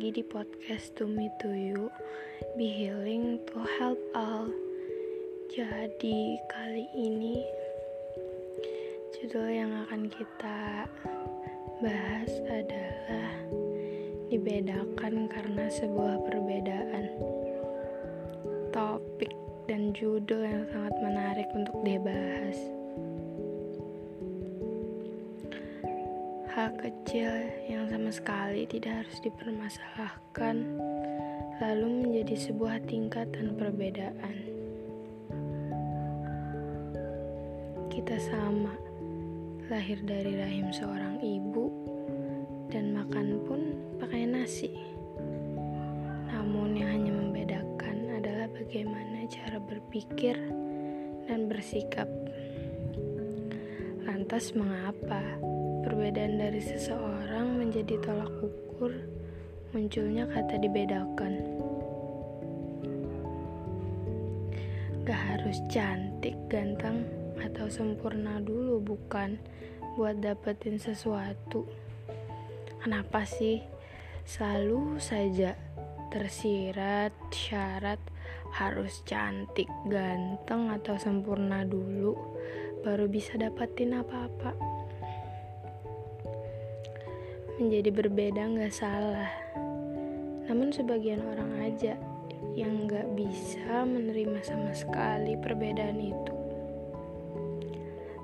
lagi di podcast To Me To You Be Healing to Help All. Jadi kali ini Judul yang akan kita bahas adalah Dibedakan karena sebuah perbedaan. Topik dan judul yang sangat menarik untuk dibahas hal kecil yang sama sekali tidak harus dipermasalahkan, lalu menjadi sebuah tingkatan perbedaan. Kita sama, lahir dari rahim seorang ibu, dan makan pun pakai nasi. Namun, yang hanya membedakan adalah bagaimana cara berpikir dan bersikap. Lantas, mengapa? Perbedaan dari seseorang menjadi tolak ukur munculnya kata dibedakan. Gak harus cantik, ganteng, atau sempurna dulu bukan buat dapetin sesuatu. Kenapa sih selalu saja tersirat syarat harus cantik, ganteng, atau sempurna dulu baru bisa dapetin apa-apa? Menjadi berbeda nggak salah. Namun sebagian orang aja yang nggak bisa menerima sama sekali perbedaan itu.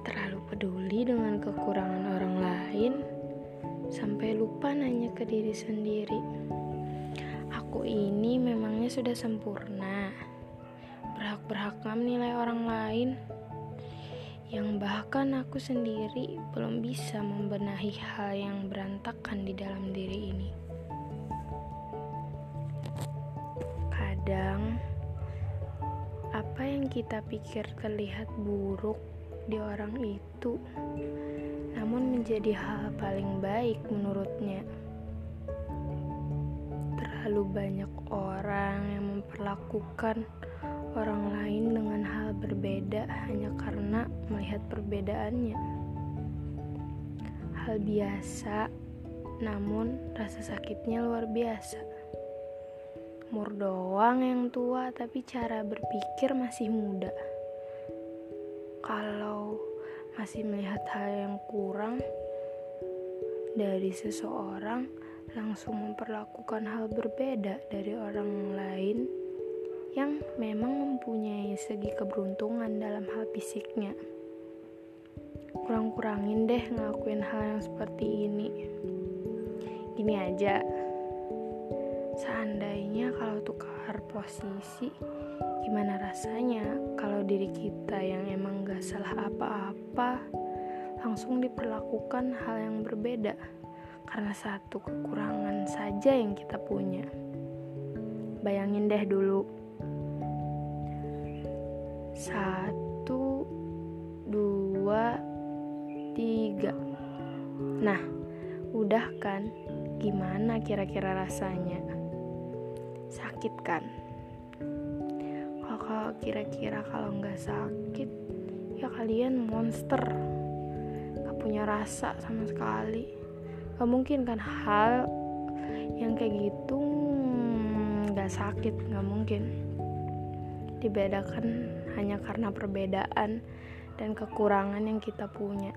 Terlalu peduli dengan kekurangan orang lain sampai lupa nanya ke diri sendiri. Aku ini memangnya sudah sempurna. Berhak-berhak menilai orang lain yang bahkan aku sendiri belum bisa membenahi hal yang berantakan di dalam diri ini. Kadang, apa yang kita pikir terlihat buruk di orang itu, namun menjadi hal paling baik menurutnya. Terlalu banyak orang yang memperlakukan orang lain dengan hal berbeda hanya karena melihat perbedaannya. Hal biasa, namun rasa sakitnya luar biasa. Umur doang yang tua, tapi cara berpikir masih muda. Kalau masih melihat hal yang kurang dari seseorang, langsung memperlakukan hal berbeda dari orang lain yang memang mempunyai segi keberuntungan dalam hal fisiknya. Kurang-kurangin deh ngelakuin hal yang seperti ini. Gini aja, seandainya kalau tukar posisi, gimana rasanya kalau diri kita yang emang gak salah apa-apa langsung diperlakukan hal yang berbeda karena satu kekurangan saja yang kita punya. Bayangin deh dulu satu, dua, tiga. Nah, udah kan? Gimana kira-kira rasanya? Sakit kan? Kalau kira-kira kalau nggak sakit, ya kalian monster. Gak punya rasa sama sekali. Gak mungkin kan hal yang kayak gitu hmm, nggak sakit, nggak mungkin dibedakan hanya karena perbedaan dan kekurangan yang kita punya.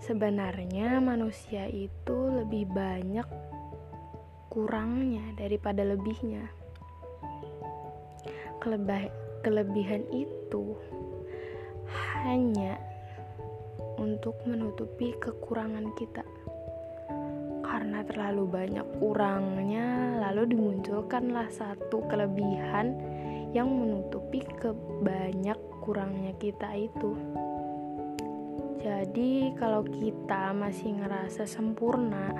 Sebenarnya manusia itu lebih banyak kurangnya daripada lebihnya. Kelebih kelebihan itu hanya untuk menutupi kekurangan kita. Karena terlalu banyak kurangnya, lalu dimunculkanlah satu kelebihan yang menutupi kebanyak kurangnya kita itu. Jadi, kalau kita masih ngerasa sempurna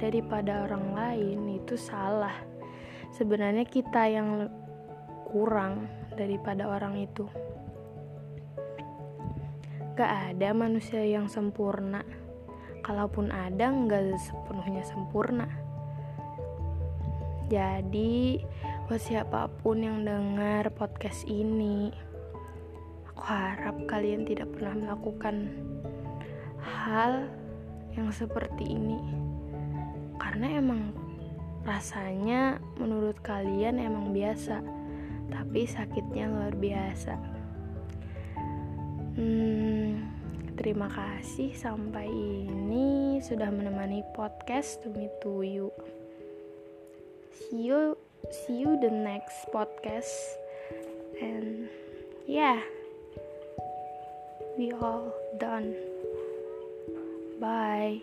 daripada orang lain, itu salah. Sebenarnya, kita yang kurang daripada orang itu. Gak ada manusia yang sempurna, kalaupun ada, nggak sepenuhnya sempurna. Jadi, buat siapa pun yang dengar podcast ini aku harap kalian tidak pernah melakukan hal yang seperti ini karena emang rasanya menurut kalian emang biasa, tapi sakitnya luar biasa. Hmm, terima kasih sampai ini sudah menemani podcast to you. See you, see you the next podcast, and yeah, we all done. Bye.